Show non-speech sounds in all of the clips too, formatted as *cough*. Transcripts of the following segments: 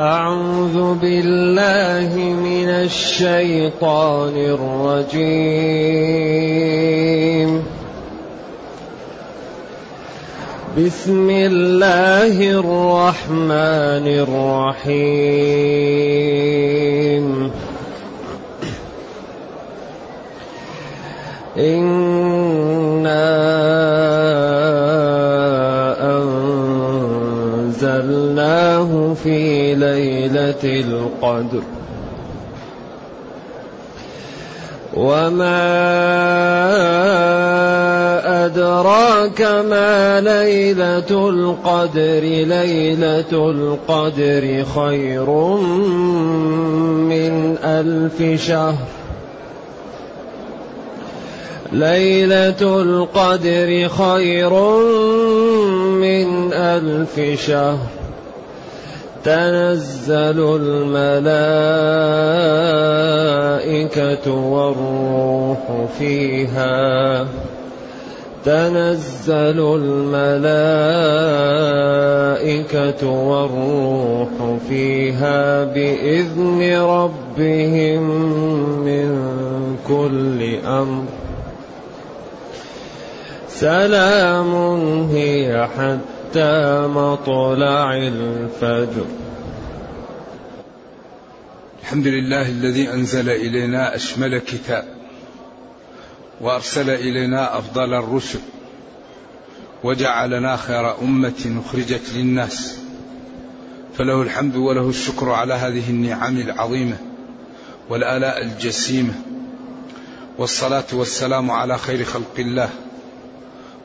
أعوذ بالله من الشيطان الرجيم. بسم الله الرحمن الرحيم. إنا في ليلة القدر. وما أدراك ما ليلة القدر؟ ليلة القدر خير من ألف شهر. ليلة القدر خير من ألف شهر. تنزل الملائكة والروح فيها. تنزل الملائكة والروح فيها بإذن ربهم من كل أمر. سلام هي حتى مطلع الفجر. الحمد لله الذي أنزل إلينا أشمل كتاب وأرسل إلينا أفضل الرسل وجعلنا خير أمة أخرجت للناس. فله الحمد وله الشكر على هذه النعم العظيمة والآلاء الجسيمة. والصلاة والسلام على خير خلق الله.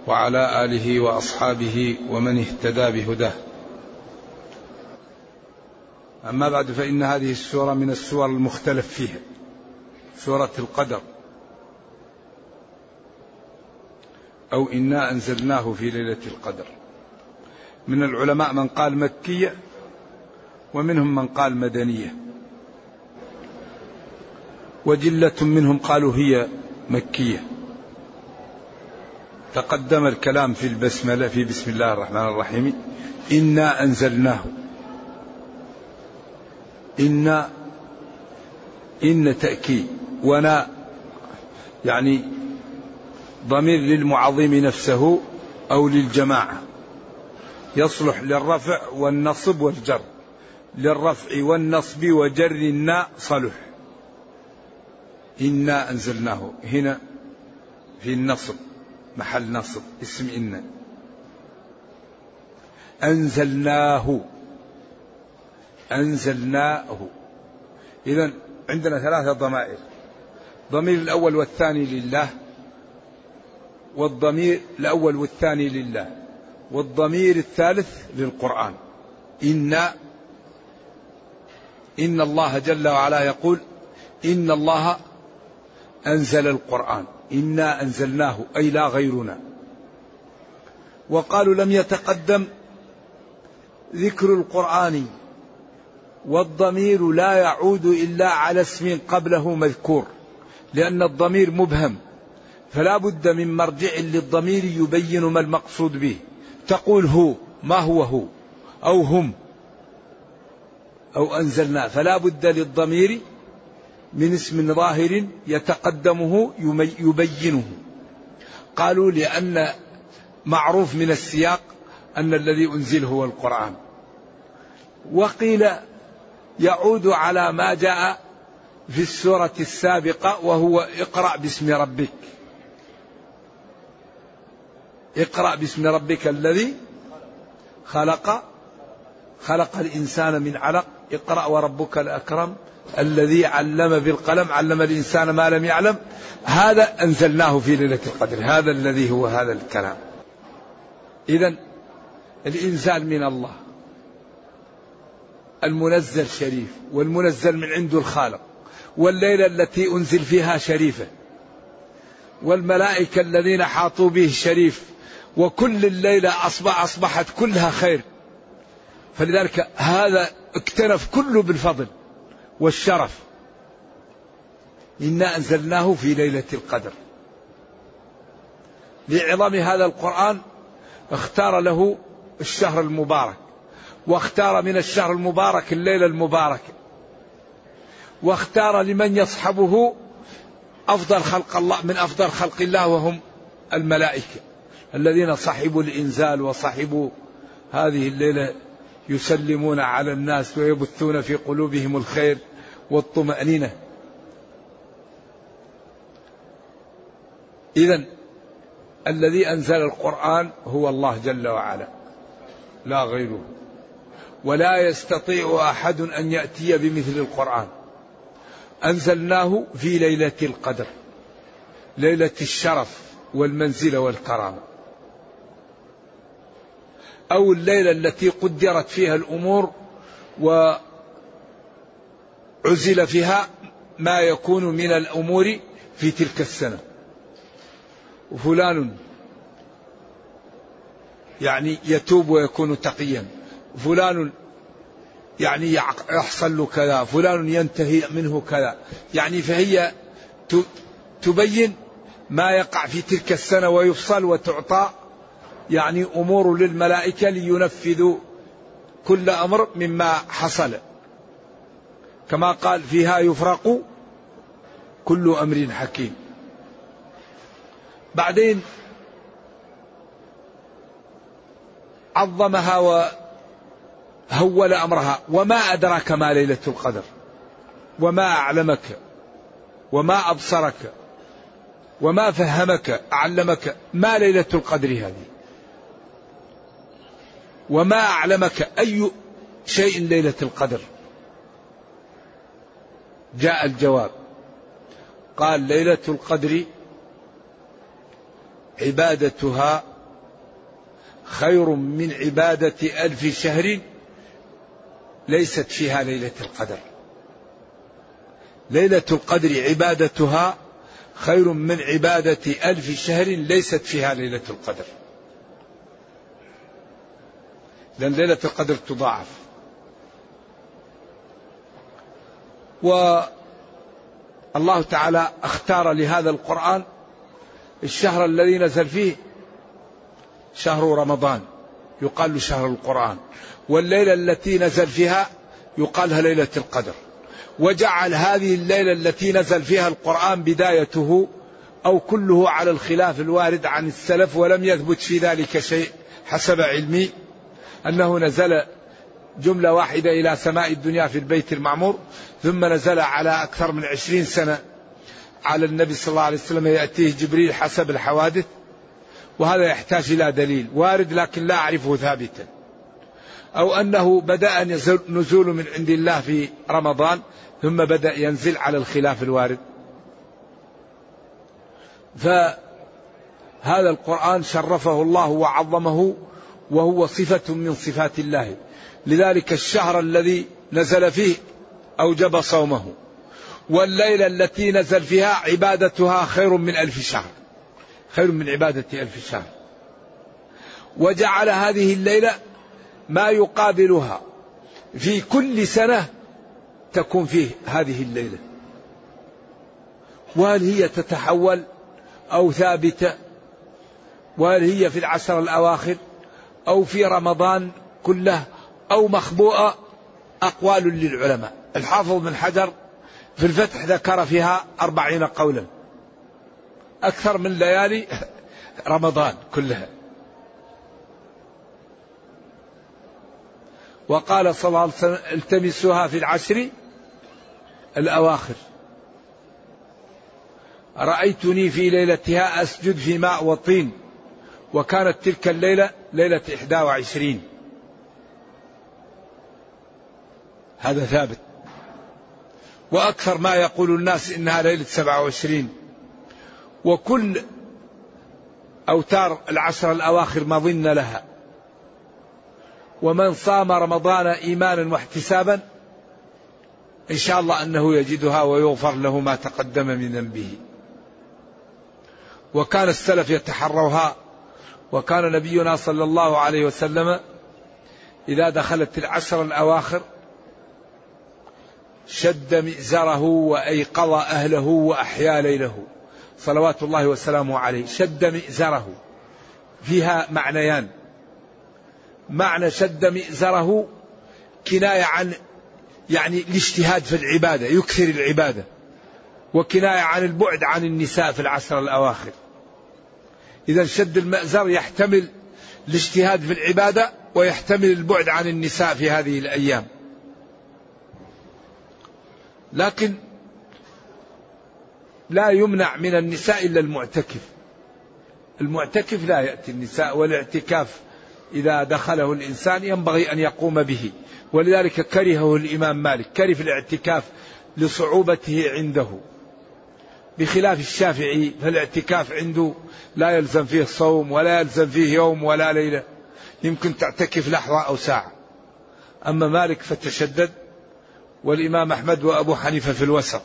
وعلى آله وأصحابه ومن اهتدى بهداه. أما بعد فإن هذه السورة من السور المختلف فيها سورة القدر. أو إنا أنزلناه في ليلة القدر. من العلماء من قال مكية ومنهم من قال مدنية. وجلة منهم قالوا هي مكية. تقدم الكلام في البسملة في بسم الله الرحمن الرحيم. إنا أنزلناه. إن إن تأكيد. ونا يعني ضمير للمعظم نفسه أو للجماعة. يصلح للرفع والنصب والجر. للرفع والنصب وجر الناء صلح. إنا أنزلناه. هنا في النصب. محل نصب اسم إن. أنزلناه. أنزلناه. إذا عندنا ثلاثة ضمائر. ضمير الأول والثاني لله والضمير الأول والثاني لله والضمير الثالث للقرآن. إن إن الله جل وعلا يقول إن الله أنزل القرآن. إنا أنزلناه أي لا غيرنا. وقالوا لم يتقدم ذكر القرآن والضمير لا يعود إلا على اسم قبله مذكور لأن الضمير مبهم. فلا بد من مرجع للضمير يبين ما المقصود به. تقول هو ما هو هو؟ أو هم أو أنزلنا. فلا بد للضمير من اسم ظاهر يتقدمه يبينه. قالوا لأن معروف من السياق أن الذي أنزل هو القرآن. وقيل يعود على ما جاء في السورة السابقة وهو اقرأ باسم ربك. اقرأ باسم ربك الذي خلق خلق الإنسان من علق. اقرأ وربك الأكرم. الذي علم بالقلم علم الإنسان ما لم يعلم هذا أنزلناه في ليلة القدر هذا الذي هو هذا الكلام. إذا الإنزال من الله المنزل شريف والمنزل من عنده الخالق والليلة التي أنزل فيها شريفة والملائكة الذين حاطوا به شريف وكل الليلة أصبح أصبحت كلها خير. فلذلك هذا اكتنف كله بالفضل. والشرف. إنا أنزلناه في ليلة القدر. لعظم هذا القرآن اختار له الشهر المبارك واختار من الشهر المبارك الليلة المباركة واختار لمن يصحبه أفضل خلق الله من أفضل خلق الله وهم الملائكة الذين صحبوا الإنزال وصحبوا هذه الليلة يسلمون على الناس ويبثون في قلوبهم الخير والطمأنينة. إذا الذي أنزل القرآن هو الله جل وعلا لا غيره. ولا يستطيع أحد أن يأتي بمثل القرآن. أنزلناه في ليلة القدر ليلة الشرف والمنزلة والكرامة. أو الليلة التي قدرت فيها الأمور وعزل فيها ما يكون من الأمور في تلك السنة. وفلان يعني يتوب ويكون تقيا. فلان يعني يحصل له كذا. فلان ينتهي منه كذا. يعني فهي تبين ما يقع في تلك السنة ويفصل وتعطى يعني أمور للملائكة لينفذوا كل أمر مما حصل. كما قال فيها يفرق كل أمر حكيم. بعدين عظمها وهول أمرها. وما أدراك ما ليلة القدر. وما أعلمك. وما أبصرك. وما فهمك. علمك ما ليلة القدر هذه؟ وما أعلمك أي شيء ليلة القدر. جاء الجواب. قال ليلة القدر عبادتها خير من عبادة ألف شهر ليست فيها ليلة القدر. ليلة القدر عبادتها خير من عبادة ألف شهر ليست فيها ليلة القدر. لأن ليلة القدر تضاعف. والله تعالى اختار لهذا القرآن الشهر الذي نزل فيه شهر رمضان. يقال له شهر القرآن. والليلة التي نزل فيها يقال لها ليلة القدر. وجعل هذه الليلة التي نزل فيها القرآن بدايته أو كله على الخلاف الوارد عن السلف ولم يثبت في ذلك شيء حسب علمي. أنه نزل جملة واحدة إلى سماء الدنيا في البيت المعمور ثم نزل على أكثر من عشرين سنة على النبي صلى الله عليه وسلم يأتيه جبريل حسب الحوادث وهذا يحتاج إلى دليل وارد لكن لا أعرفه ثابتا. أو أنه بدأ نزول من عند الله في رمضان ثم بدأ ينزل على الخلاف الوارد. فهذا القرآن شرفه الله وعظمه وهو صفة من صفات الله. لذلك الشهر الذي نزل فيه أوجب صومه. والليلة التي نزل فيها عبادتها خير من ألف شهر. خير من عبادة ألف شهر. وجعل هذه الليلة ما يقابلها. في كل سنة تكون فيه هذه الليلة. وهل هي تتحول أو ثابتة؟ وهل هي في العشر الأواخر؟ أو في رمضان كله أو مخبوءة أقوال للعلماء. الحافظ بن حجر في الفتح ذكر فيها أربعين قولا. أكثر من ليالي *laughs* رمضان كلها وقال صلى الله عليه وسلم التمسوها في العشر الأواخر. رأيتني في ليلتها أسجد في ماء وطين. وكانت تلك الليلة ليلة إحدى وعشرين. هذا ثابت. وأكثر ما يقول الناس إنها ليلة سبعة وعشرين. وكل أوتار العشر الأواخر مظن لها. ومن صام رمضان إيمانا واحتسابا إن شاء الله أنه يجدها ويغفر له ما تقدم من ذنبه. وكان السلف يتحروها وكان نبينا صلى الله عليه وسلم إذا دخلت العشر الأواخر شد مئزره وأيقظ أهله وأحيا ليله. صلوات الله وسلامه عليه. شد مئزره. فيها معنيان. معنى شد مئزره كناية عن يعني الاجتهاد في العبادة يكثر العبادة. وكناية عن البعد عن النساء في العشر الأواخر. إذا شد المأزر يحتمل الاجتهاد في العبادة ويحتمل البعد عن النساء في هذه الأيام. لكن لا يمنع من النساء إلا المعتكف. المعتكف لا يأتي النساء والاعتكاف إذا دخله الإنسان ينبغي أن يقوم به. ولذلك كرهه الإمام مالك كره الاعتكاف لصعوبته عنده. بخلاف الشافعي فالاعتكاف عنده لا يلزم فيه صوم ولا يلزم فيه يوم ولا ليلة. يمكن تعتكف لحظة أو ساعة. أما مالك فتشدد والإمام أحمد وأبو حنيفة في الوسط.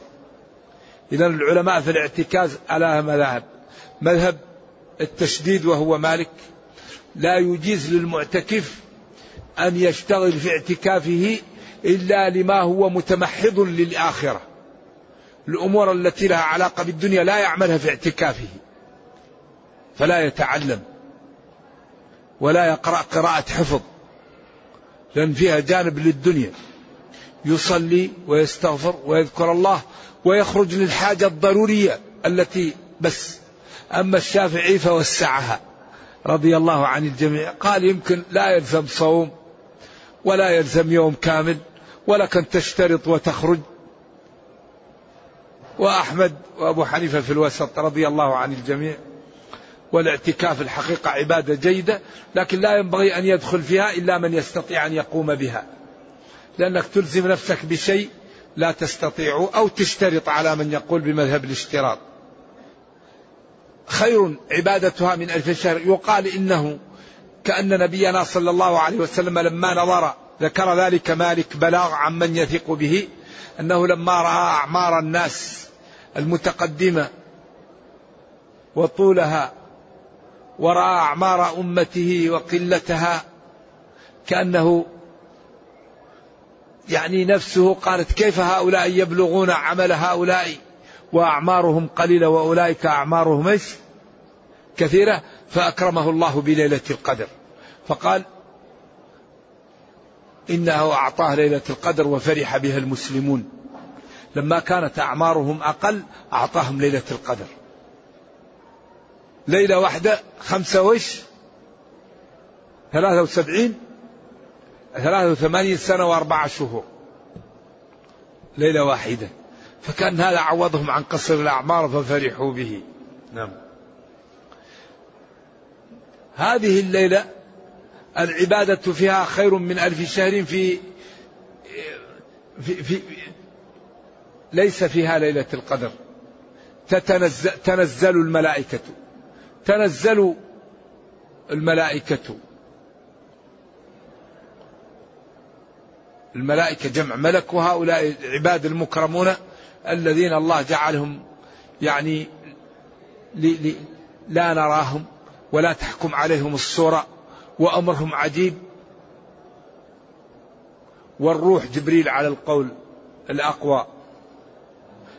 إذا العلماء في الاعتكاف على مذاهب مذهب التشديد وهو مالك. لا يجيز للمعتكف أن يشتغل في اعتكافه إلا لما هو متمحض للآخرة. الأمور التي لها علاقة بالدنيا لا يعملها في اعتكافه فلا يتعلم ولا يقرأ قراءة حفظ لأن فيها جانب للدنيا يصلي ويستغفر ويذكر الله ويخرج للحاجة الضرورية التي بس. أما الشافعي فوسعها رضي الله عن الجميع قال يمكن لا يلزم صوم ولا يلزم يوم كامل ولكن تشترط وتخرج وأحمد وأبو حنيفة في الوسط رضي الله عن الجميع والاعتكاف الحقيقة عبادة جيدة لكن لا ينبغي أن يدخل فيها إلا من يستطيع أن يقوم بها. لأنك تلزم نفسك بشيء لا تستطيع أو تشترط على من يقول بمذهب الاشتراط. خير عبادتها من ألف شهر. يقال إنه كأن نبينا صلى الله عليه وسلم لما نظر ذكر ذلك مالك بلاغ عمن يثق به أنه لما رأى أعمار الناس المتقدمة وطولها ورأى أعمار أمته وقلتها كأنه يعني نفسه قالت كيف هؤلاء يبلغون عمل هؤلاء وأعمارهم قليلة وأولئك أعمارهم إيش؟ كثيرة فأكرمه الله بليلة القدر. فقال إنه أعطاه ليلة القدر وفرح بها المسلمون. لما كانت أعمارهم أقل أعطاهم ليلة القدر. ليلة واحدة خمسة وش؟ ثلاثة وسبعين؟ ثلاثة وثمانين سنة وأربعة شهور. ليلة واحدة. فكان هذا عوضهم عن قصر الأعمار ففرحوا به. نعم. هذه الليلة العبادة فيها خير من ألف شهر في في, في ليس فيها ليلة القدر. تتنزل تنزل الملائكة. تنزل الملائكة. الملائكة جمع ملك وهؤلاء العباد المكرمون الذين الله جعلهم يعني لا نراهم ولا تحكم عليهم الصورة وأمرهم عجيب. والروح جبريل على القول الأقوى.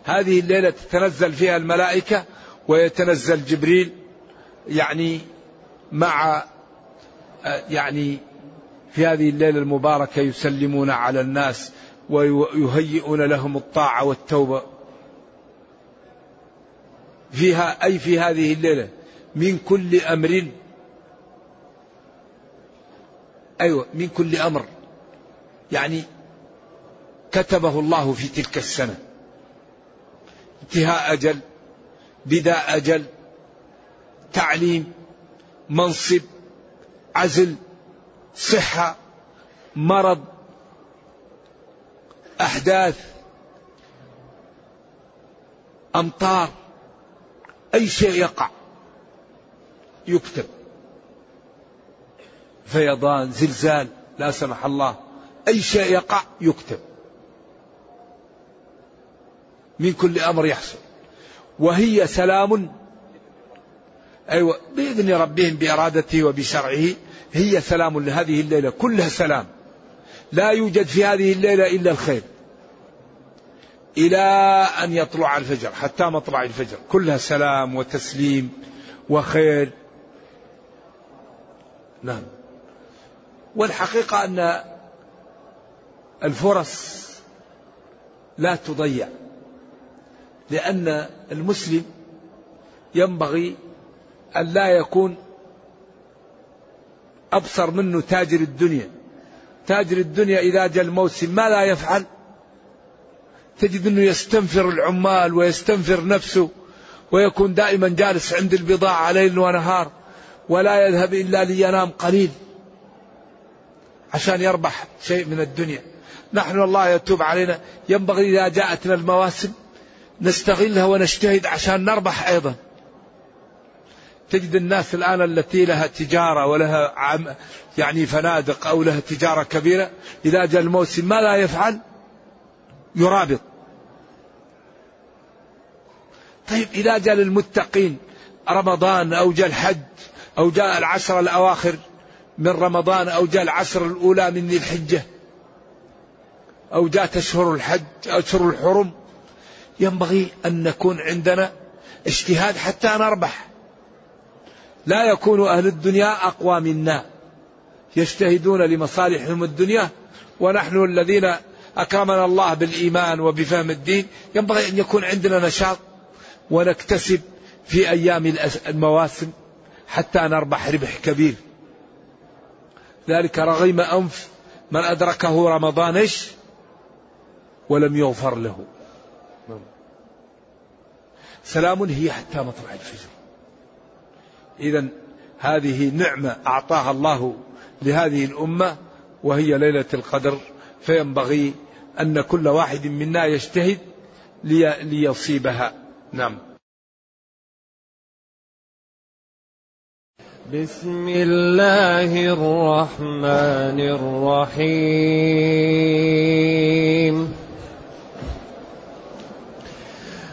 هذه الليلة تتنزل فيها الملائكة ويتنزل جبريل يعني مع يعني في هذه الليلة المباركة يسلمون على الناس ويهيئون لهم الطاعة والتوبة. فيها أي في هذه الليلة من كل أمر أيوة من كل أمر. يعني كتبه الله في تلك السنة. انتهاء أجل بداء أجل تعليم منصب عزل صحة مرض أحداث أمطار أي شيء يقع يكتب. فيضان زلزال لا سمح الله أي شيء يقع يكتب. من كل أمر يحصل. وهي سلام أيوة بإذن ربهم بإرادته وبشرعه هي سلام لهذه الليلة كلها سلام. لا يوجد في هذه الليلة إلا الخير. إلى أن يطلع الفجر حتى مطلع الفجر. كلها سلام وتسليم وخير. نعم. والحقيقة أن الفرص لا تضيع. لأن المسلم ينبغي أن لا يكون أبصر منه تاجر الدنيا. تاجر الدنيا إذا جاء الموسم ما لا يفعل تجد أنه يستنفر العمال ويستنفر نفسه ويكون دائما جالس عند البضاعة ليل ونهار ولا يذهب إلا لينام قليل عشان يربح شيء من الدنيا. نحن الله يتوب علينا. ينبغي إذا جاءتنا المواسم نستغلها ونجتهد عشان نربح أيضا. تجد الناس الآن التي لها تجارة ولها عم يعني فنادق أو لها تجارة كبيرة إذا جاء الموسم ما لا يفعل يرابط. طيب إذا جاء للمتقين رمضان أو جاء الحج أو جاء العشر الأواخر من رمضان أو جاء العشر الأولى من ذي الحجة أو جاءت أشهر الحج أشهر الحرم ينبغي أن نكون عندنا اجتهاد حتى نربح. لا يكون أهل الدنيا أقوى منا. يجتهدون لمصالحهم الدنيا ونحن الذين أكرمنا الله بالإيمان وبفهم الدين ينبغي أن يكون عندنا نشاط ونكتسب في أيام المواسم حتى نربح ربح كبير. ذلك رغيم أنف من أدركه رمضان إيش؟ ولم يغفر له. سلام هي حتى مطلع الفجر. إذا هذه نعمة أعطاها الله لهذه الأمة وهي ليلة القدر. فينبغي أن كل واحد منا يجتهد ليصيبها. نعم. بسم الله الرحمن الرحيم.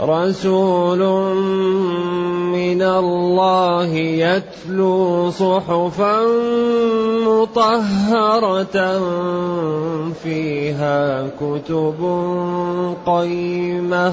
رسول من الله يتلو صحفا مطهرة فيها كتب قيمة.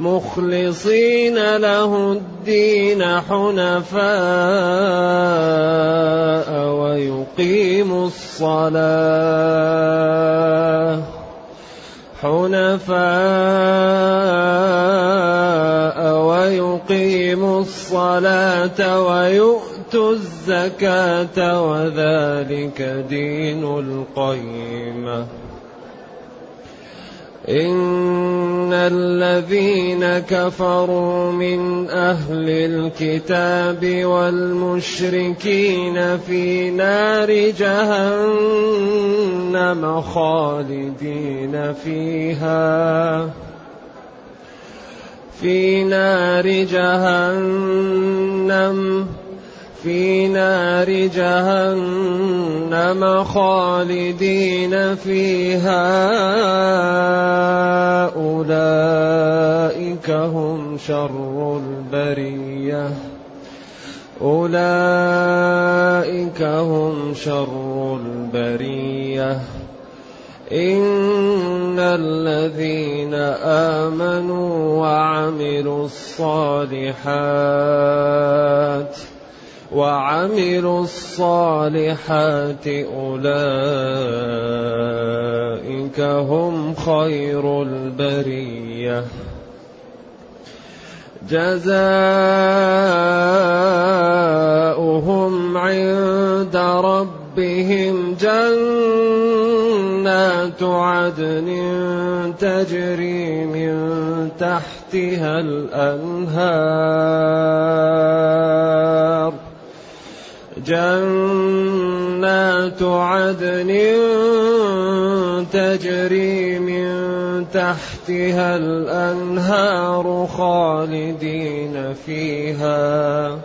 مخلصين له الدين حنفاء ويقيموا الصلاة. حنفاء ويقيموا الصلاة ويؤتوا الزكاة وذلك دين القيمة. إن الذين كفروا من أهل الكتاب والمشركين في نار جهنم خالدين فيها في نار جهنم في نار جهنم خالدين فيها. أولئك هم شر البرية. أولئك هم شر البرية. إن الذين آمنوا وعملوا الصالحات وعملوا الصالحات أولئك هم خير البرية. جزاؤهم عند ربهم جنات عدن تجري من تحتها الأنهار. جنات عدن تجري من تحتها الأنهار خالدين فيها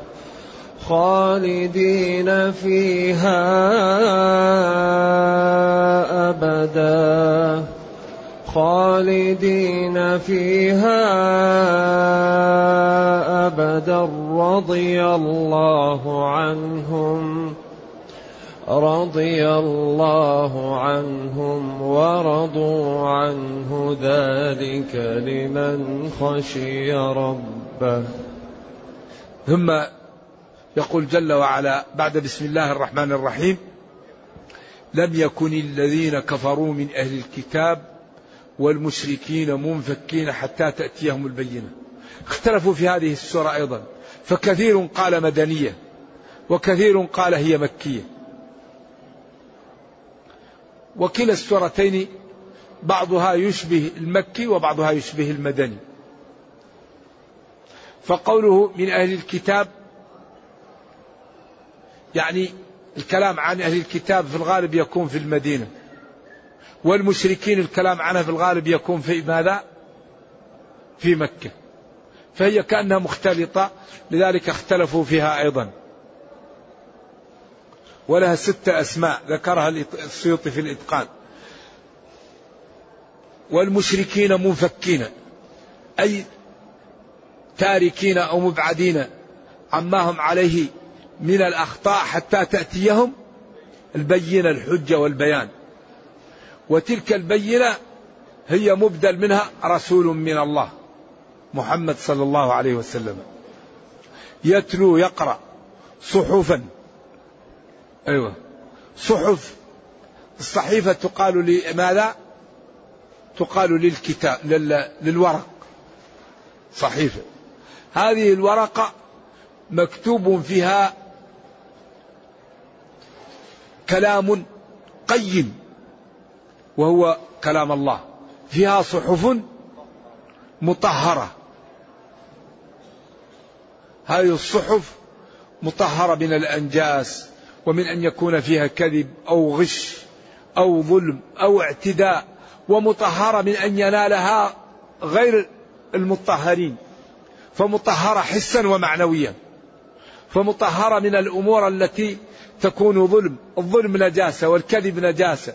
خالدين فيها أبدا خالدين فيها أبدا. رضي الله عنهم رضي الله عنهم ورضوا عنه ذلك لمن خشي ربه ثم يقول جل وعلا بعد بسم الله الرحمن الرحيم لم يكن الذين كفروا من أهل الكتاب والمشركين منفكين حتى تأتيهم البينة. اختلفوا في هذه السورة أيضا فكثير قال مدنية وكثير قال هي مكية. وكلا السورتين بعضها يشبه المكي وبعضها يشبه المدني. فقوله من أهل الكتاب يعني الكلام عن أهل الكتاب في الغالب يكون في المدينة والمشركين الكلام عنها في الغالب يكون في ماذا في مكة فهي كأنها مختلطة لذلك اختلفوا فيها أيضا. ولها ستة أسماء ذكرها السيوطي في الإتقان. والمشركين منفكين أي تاركين أو مبعدين عما هم عليه من الأخطاء حتى تأتيهم البينة الحجة والبيان. وتلك البينة هي مبدل منها رسول من الله. محمد صلى الله عليه وسلم. يتلو يقرأ صحفا. أيوة. صحف الصحيفة تقال لماذا تقال للكتاب للورق. صحيفة. هذه الورقة مكتوب فيها كلام قيم وهو كلام الله. فيها صحف مطهرة. هذه الصحف مطهرة من الأنجاس ومن أن يكون فيها كذب أو غش أو ظلم أو اعتداء ومطهرة من أن ينالها غير المطهرين فمطهرة حسا ومعنويا فمطهرة من الأمور التي تكون ظلم الظلم نجاسة والكذب نجاسة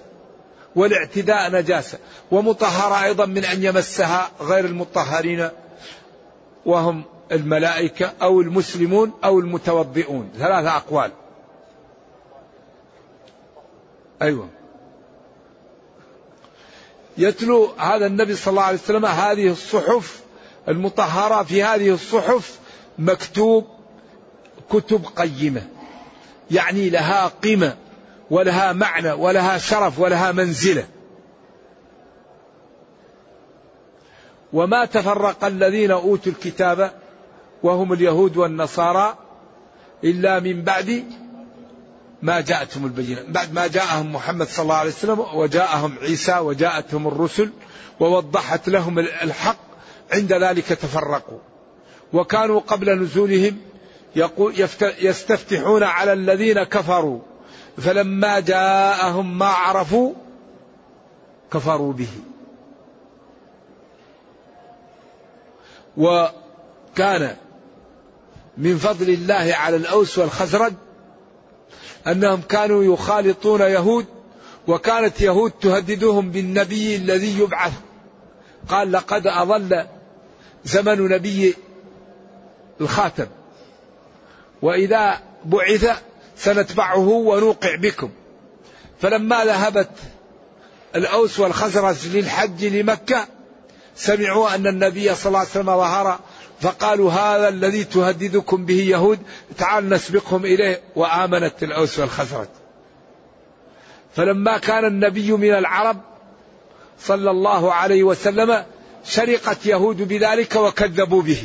والاعتداء نجاسة ومطهرة أيضا من أن يمسها غير المطهرين وهم الملائكة أو المسلمون أو المتوضئون. ثلاثة أقوال. أيوة. يتلو هذا النبي صلى الله عليه وسلم هذه الصحف المطهرة في هذه الصحف مكتوب كتب قيمة. يعني لها قيمة ولها معنى ولها شرف ولها منزلة. وما تفرق الذين أوتوا الكتاب وهم اليهود والنصارى إلا من بعد ما جاءتهم البينة بعد ما جاءهم محمد صلى الله عليه وسلم وجاءهم عيسى وجاءتهم الرسل ووضحت لهم الحق عند ذلك تفرقوا. وكانوا قبل نزولهم يقول يستفتحون على الذين كفروا فلما جاءهم ما عرفوا كفروا به. وكان من فضل الله على الأوس والخزرج أنهم كانوا يخالطون يهود وكانت يهود تهددهم بالنبي الذي يبعث. قال لقد أضل زمن نبي الخاتم وإذا بعث سنتبعه ونوقع بكم. فلما ذهبت الأوس والخزرج للحج لمكة سمعوا أن النبي صلى الله عليه وسلم ظهر فقالوا هذا الذي تهددكم به يهود تعال نسبقهم إليه. وآمنت الأوس والخزرج. فلما كان النبي من العرب صلى الله عليه وسلم شرقت يهود بذلك وكذبوا به.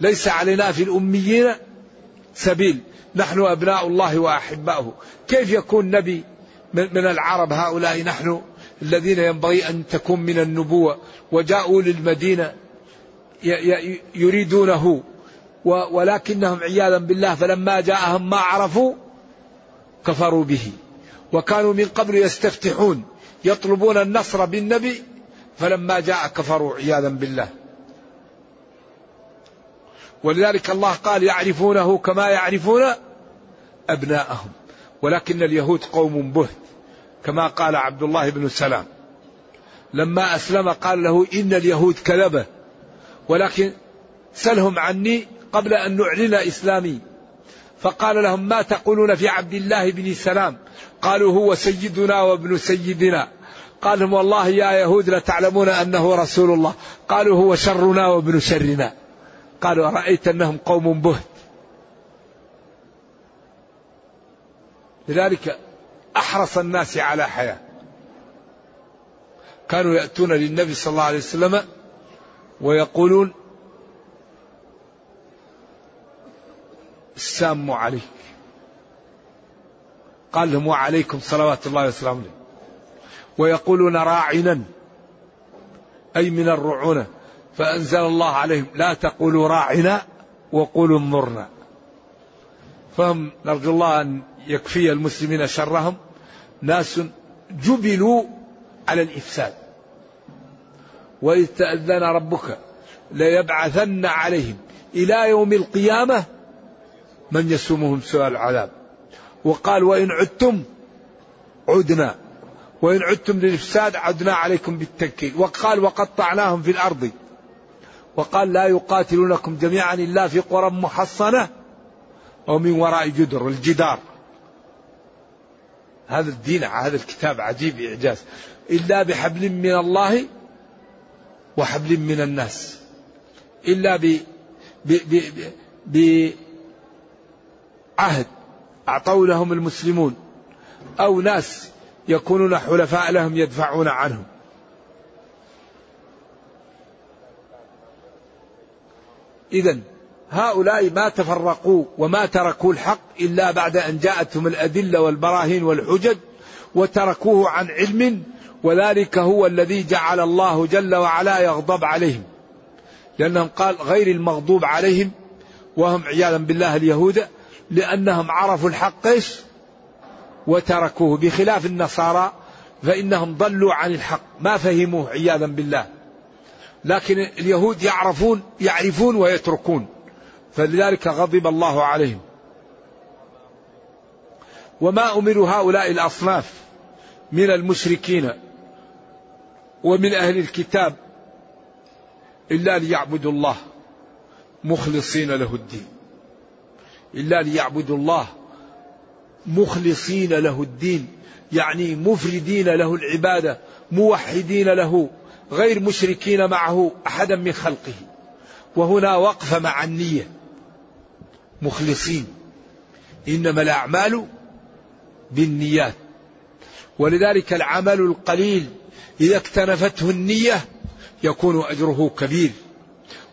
ليس علينا في الأميين سبيل. نحن أبناء الله وأحباؤه. كيف يكون نبي من العرب هؤلاء نحن الذين ينبغي أن تكون من النبوة؟ وجاءوا للمدينة. يريدونه. ولكنهم عياذا بالله فلما جاءهم ما عرفوا كفروا به. وكانوا من قبل يستفتحون يطلبون النصر بالنبي فلما جاء كفروا عياذا بالله. ولذلك الله قال يعرفونه كما يعرفون أبناءهم. ولكن اليهود قوم بهت كما قال عبد الله بن سلام. لما أسلم قال له إن اليهود كذبة. ولكن سلهم عني قبل أن نعلن إسلامي. فقال لهم ما تقولون في عبد الله بن سلام؟ قالوا هو سيدنا وابن سيدنا. قال لهم والله يا يهود لتعلمون أنه رسول الله. قالوا هو شرنا وابن شرنا. قالوا أرأيت أنهم قوم بهت؟ لذلك أحرص الناس على حياة. كانوا يأتون للنبي صلى الله عليه وسلم ويقولون السام عليك. قال لهم وعليكم صلوات الله وسلامه ويقولون راعنا أي من الرعونة فأنزل الله عليهم لا تقولوا راعنا وقولوا انظرنا. فهم نرجو الله أن يكفي المسلمين شرهم. ناس جبلوا على الإفساد. وإذ تأذن ربك ليبعثن عليهم إلى يوم القيامة من يسومهم سوء العذاب. وقال وإن عدتم عدنا وإن عدتم للإفساد عدنا عليكم بالتنكيل. وقال وقطعناهم في الأرض. وقال لا يقاتلونكم جميعا إلا في قرى محصنة أو من وراء جدر الجدار. هذا الدين هذا الكتاب عجيب إعجاز. إلا بحبل من الله وحبل من الناس. إلا ب بعهد أعطوا لهم المسلمون. أو ناس يكونون حلفاء لهم يدفعون عنهم. إذا هؤلاء ما تفرقوا وما تركوا الحق إلا بعد أن جاءتهم الأدلة والبراهين والحجج وتركوه عن علم وذلك هو الذي جعل الله جل وعلا يغضب عليهم. لأنهم قال غير المغضوب عليهم وهم عياذا بالله اليهود لأنهم عرفوا الحق إيش؟ وتركوه. بخلاف النصارى فإنهم ضلوا عن الحق. ما فهموه عياذا بالله. لكن اليهود يعرفون يعرفون ويتركون. فلذلك غضب الله عليهم. وما أمروا هؤلاء الأصناف من المشركين. ومن أهل الكتاب إلا ليعبدوا الله مخلصين له الدين. إلا ليعبدوا الله مخلصين له الدين. يعني مفردين له العبادة موحدين له غير مشركين معه أحدا من خلقه. وهنا وقفه مع النية. مخلصين. إنما الأعمال بالنيات. ولذلك العمل القليل إذا اكتنفته النية يكون أجره كبير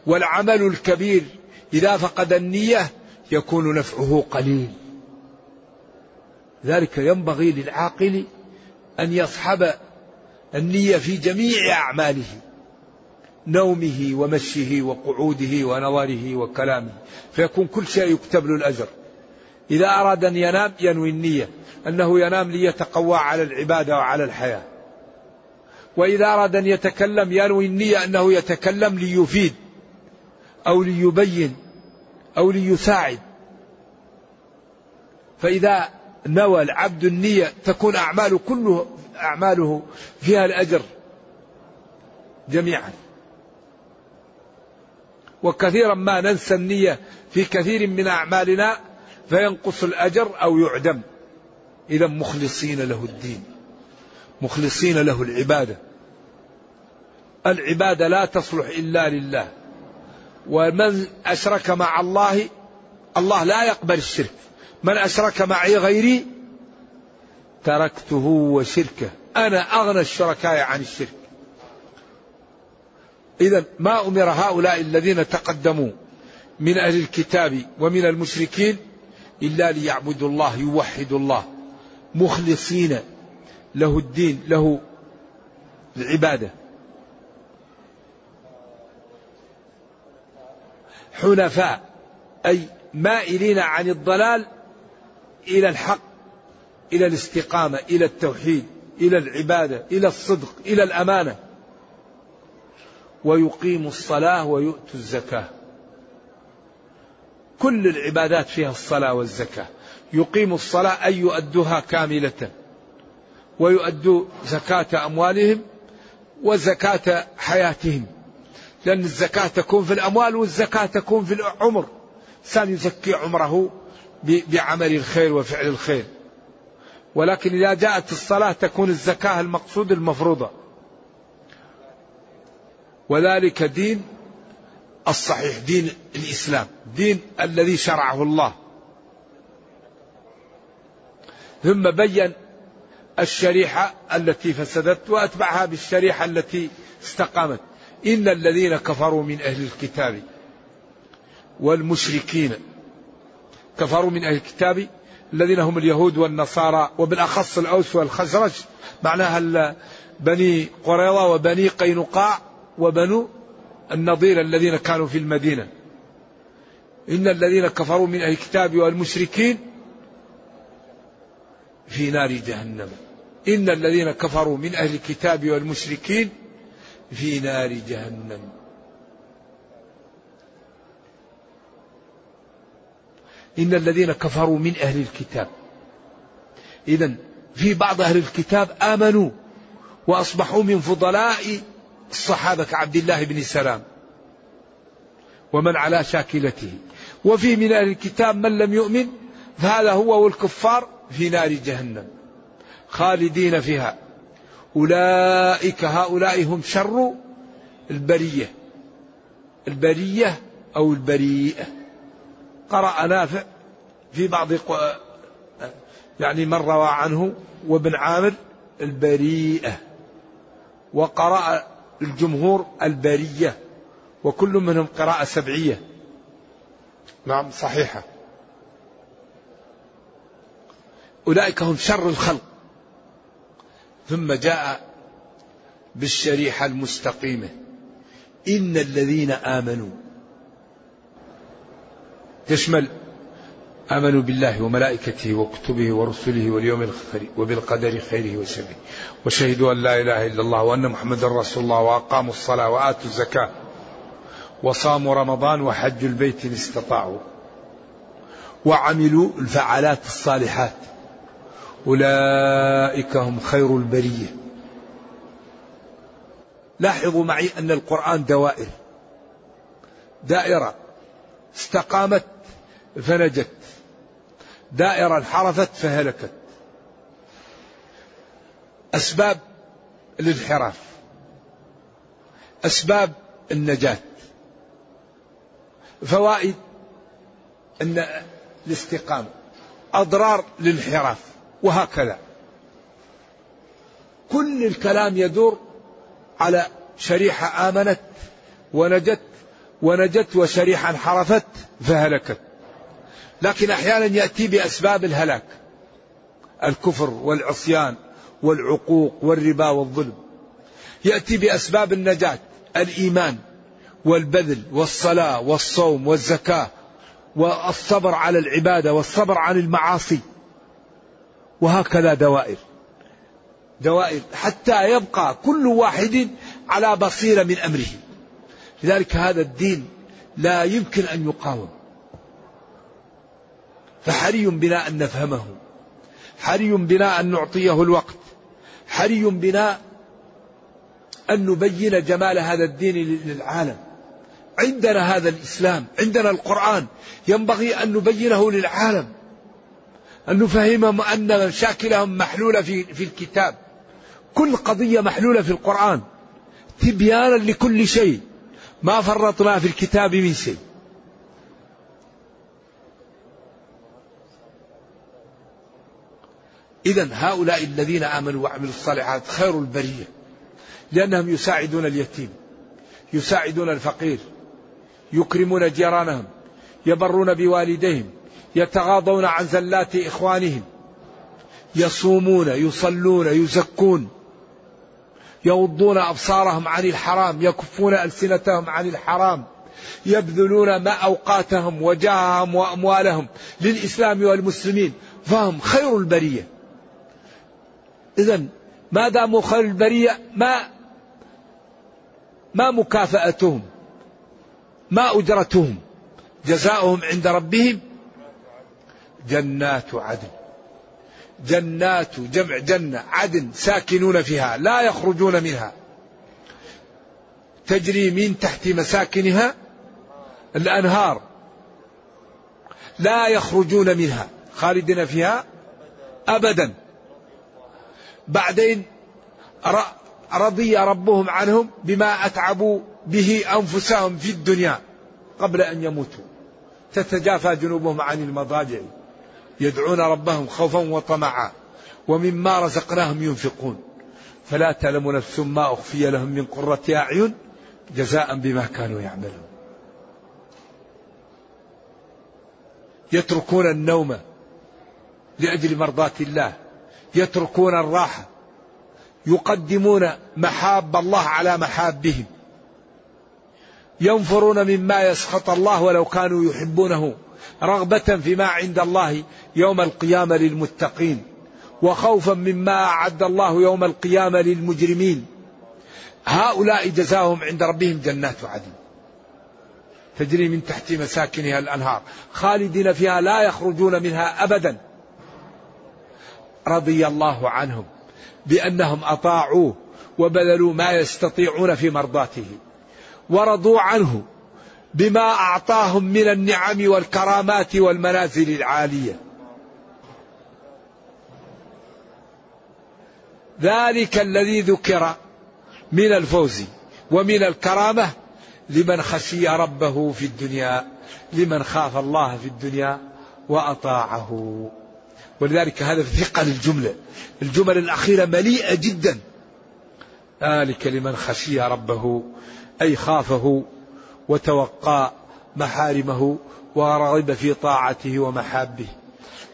والعمل الكبير إذا فقد النية يكون نفعه قليل. ذلك ينبغي للعاقل أن يصحب النية في جميع أعماله نومه ومشيه وقعوده ونظره وكلامه فيكون كل شيء يكتب له الأجر. إذا أراد أن ينام ينوي النية أنه ينام ليتقوى على العبادة وعلى الحياة. وإذا أراد أن يتكلم ينوي النية أنه يتكلم ليفيد أو ليبين أو ليساعد. فإذا نوى العبد النية تكون أعماله كله أعماله فيها الأجر جميعا. وكثيرا ما ننسى النية في كثير من أعمالنا فينقص الأجر أو يعدم. إذا مخلصين له الدين. مخلصين له العبادة. العبادة لا تصلح إلا لله. ومن أشرك مع الله الله لا يقبل الشرك. من أشرك معي غيري تركته وشركه. أنا أغنى الشركاء عن الشرك. إذا ما أمر هؤلاء الذين تقدموا من أهل الكتاب ومن المشركين إلا ليعبدوا الله يوحدوا الله. مخلصين له الدين له العبادة. حنفاء أي مائلين عن الضلال إلى الحق إلى الاستقامة إلى التوحيد إلى العبادة إلى الصدق إلى الأمانة. ويقيم الصلاة ويؤتوا الزكاة. كل العبادات فيها الصلاة والزكاة. يقيم الصلاة أي يؤدوها كاملة. ويؤدوا زكاة أموالهم وزكاة حياتهم. لأن الزكاة تكون في الأموال والزكاة تكون في العمر. إنسان يزكي عمره بعمل الخير وفعل الخير. ولكن إذا جاءت الصلاة تكون الزكاة المقصود المفروضة. وذلك دين الصحيح دين الإسلام دين الذي شرعه الله. ثم بين الشريحة التي فسدت وأتبعها بالشريحة التي استقامت. إن الذين كفروا من أهل الكتاب والمشركين كفروا من أهل الكتاب الذين هم اليهود والنصارى وبالأخص الأوس والخزرج معناها بني قريظة وبني قينقاع وبنو النضير الذين كانوا في المدينة. إن الذين كفروا من أهل الكتاب والمشركين في نار جهنم. إن الذين كفروا من أهل الكتاب والمشركين في نار جهنم. إن الذين كفروا من أهل الكتاب. إذا في بعض أهل الكتاب آمنوا وأصبحوا من فضلاء الصحابة كعبد الله بن سلام ومن على شاكلته. وفي من أهل الكتاب من لم يؤمن فهذا هو والكفار في نار جهنم خالدين فيها. أولئك هؤلاء هم شر البرية. البرية أو البريئة. قرأ نافع في بعض يعني من روى عنه وابن عامر البريئة. وقرأ الجمهور البرية. وكل منهم قراءة سبعية. نعم صحيحة. أولئك هم شر الخلق. ثم جاء بالشريحة المستقيمة. إن الذين آمنوا تشمل آمنوا بالله وملائكته وكتبه ورسله واليوم الآخر وبالقدر خيره وشره. وشهدوا أن لا إله إلا الله وأن محمدا رسول الله وأقاموا الصلاة وآتوا الزكاة وصاموا رمضان وحجوا البيت إن استطاعوا وعملوا الفعالات الصالحات. أولئك هم خير البرية. لاحظوا معي أن القرآن دوائر. دائرة استقامت فنجت. دائرة انحرفت فهلكت. أسباب الانحراف. أسباب النجاة. فوائد أن الاستقامة. أضرار الانحراف وهكذا. كل الكلام يدور على شريحة آمنت ونجت ونجت وشريحة انحرفت فهلكت. لكن أحيانا يأتي بأسباب الهلاك. الكفر والعصيان والعقوق والربا والظلم. يأتي بأسباب النجاة الإيمان والبذل والصلاة والصوم والزكاة والصبر على العبادة والصبر عن المعاصي. وهكذا دوائر. دوائر حتى يبقى كل واحد على بصيرة من أمره. لذلك هذا الدين لا يمكن أن يقاوم. فحري بنا أن نفهمه. حري بنا أن نعطيه الوقت. حري بنا أن نبين جمال هذا الدين للعالم. عندنا هذا الإسلام عندنا القرآن. ينبغي أن نبينه للعالم. أن نفهمهم أن مشاكلهم محلولة في, في الكتاب. كل قضية محلولة في القرآن. تبيانا لكل شيء. ما فرطنا في الكتاب من شيء. إذا هؤلاء الذين آمنوا وعملوا الصالحات خير البرية. لأنهم يساعدون اليتيم. يساعدون الفقير. يكرمون جيرانهم. يبرون بوالديهم. يتغاضون عن زلات إخوانهم. يصومون يصلون يزكون. يغضون أبصارهم عن الحرام يكفون ألسنتهم عن الحرام. يبذلون ما أوقاتهم وجاههم وأموالهم للإسلام والمسلمين. فهم خير البرية. إذا ما داموا خير البرية ما ما مكافأتهم ما أجرتهم. جزاؤهم عند ربهم جنات عدن. جنات جمع جنة عدن ساكنون فيها لا يخرجون منها. تجري من تحت مساكنها الأنهار. لا يخرجون منها خالدين فيها أبدا. بعدين رضي ربهم عنهم بما أتعبوا به أنفسهم في الدنيا قبل أن يموتوا. تتجافى جنوبهم عن المضاجع. يدعون ربهم خوفا وطمعا ومما رزقناهم ينفقون. فلا تعلم نفس ما أخفي لهم من قرة أعين جزاء بما كانوا يعملون. يتركون النوم لأجل مرضاة الله. يتركون الراحة. يقدمون محاب الله على محابهم. ينفرون مما يسخط الله ولو كانوا يحبونه. رغبة فيما عند الله يوم القيامة للمتقين وخوفا مما أعد الله يوم القيامة للمجرمين. هؤلاء جزاهم عند ربهم جنات عدن. تجري من تحت مساكنها الأنهار خالدين فيها لا يخرجون منها أبدا. رضي الله عنهم بأنهم أطاعوه وبذلوا ما يستطيعون في مرضاته ورضوا عنه بما أعطاهم من النعم والكرامات والمنازل العالية. ذلك الذي ذكر من الفوز ومن الكرامة لمن خشي ربه في الدنيا لمن خاف الله في الدنيا وأطاعه. ولذلك هذا ثقة للجملة الجمل الأخيرة مليئة جدا. ذلك لمن خشي ربه أي خافه وتوقى محارمه ورغب في طاعته ومحابه.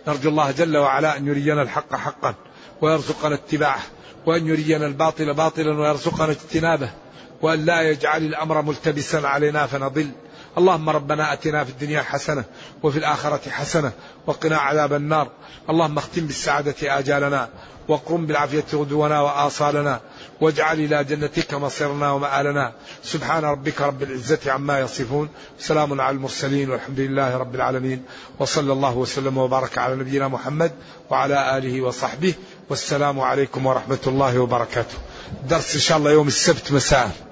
نرجو الله جل وعلا أن يرينا الحق حقا ويرزقنا اتباعه وأن يرينا الباطل باطلا ويرزقنا اجتنابه وأن لا يجعل الأمر ملتبسا علينا فنضل. اللهم ربنا أتنا في الدنيا حسنة وفي الآخرة حسنة وقنا عذاب النار. اللهم اختم بالسعادة آجالنا وقرم بالعافية غدونا وآصالنا واجعل إلى جنتك مصيرنا ومآلنا. سبحان ربك رب العزة عما يصفون. سلام على المرسلين والحمد لله رب العالمين. وصلى الله وسلم وبارك على نبينا محمد وعلى آله وصحبه. والسلام عليكم ورحمة الله وبركاته. درس إن شاء الله يوم السبت مساء.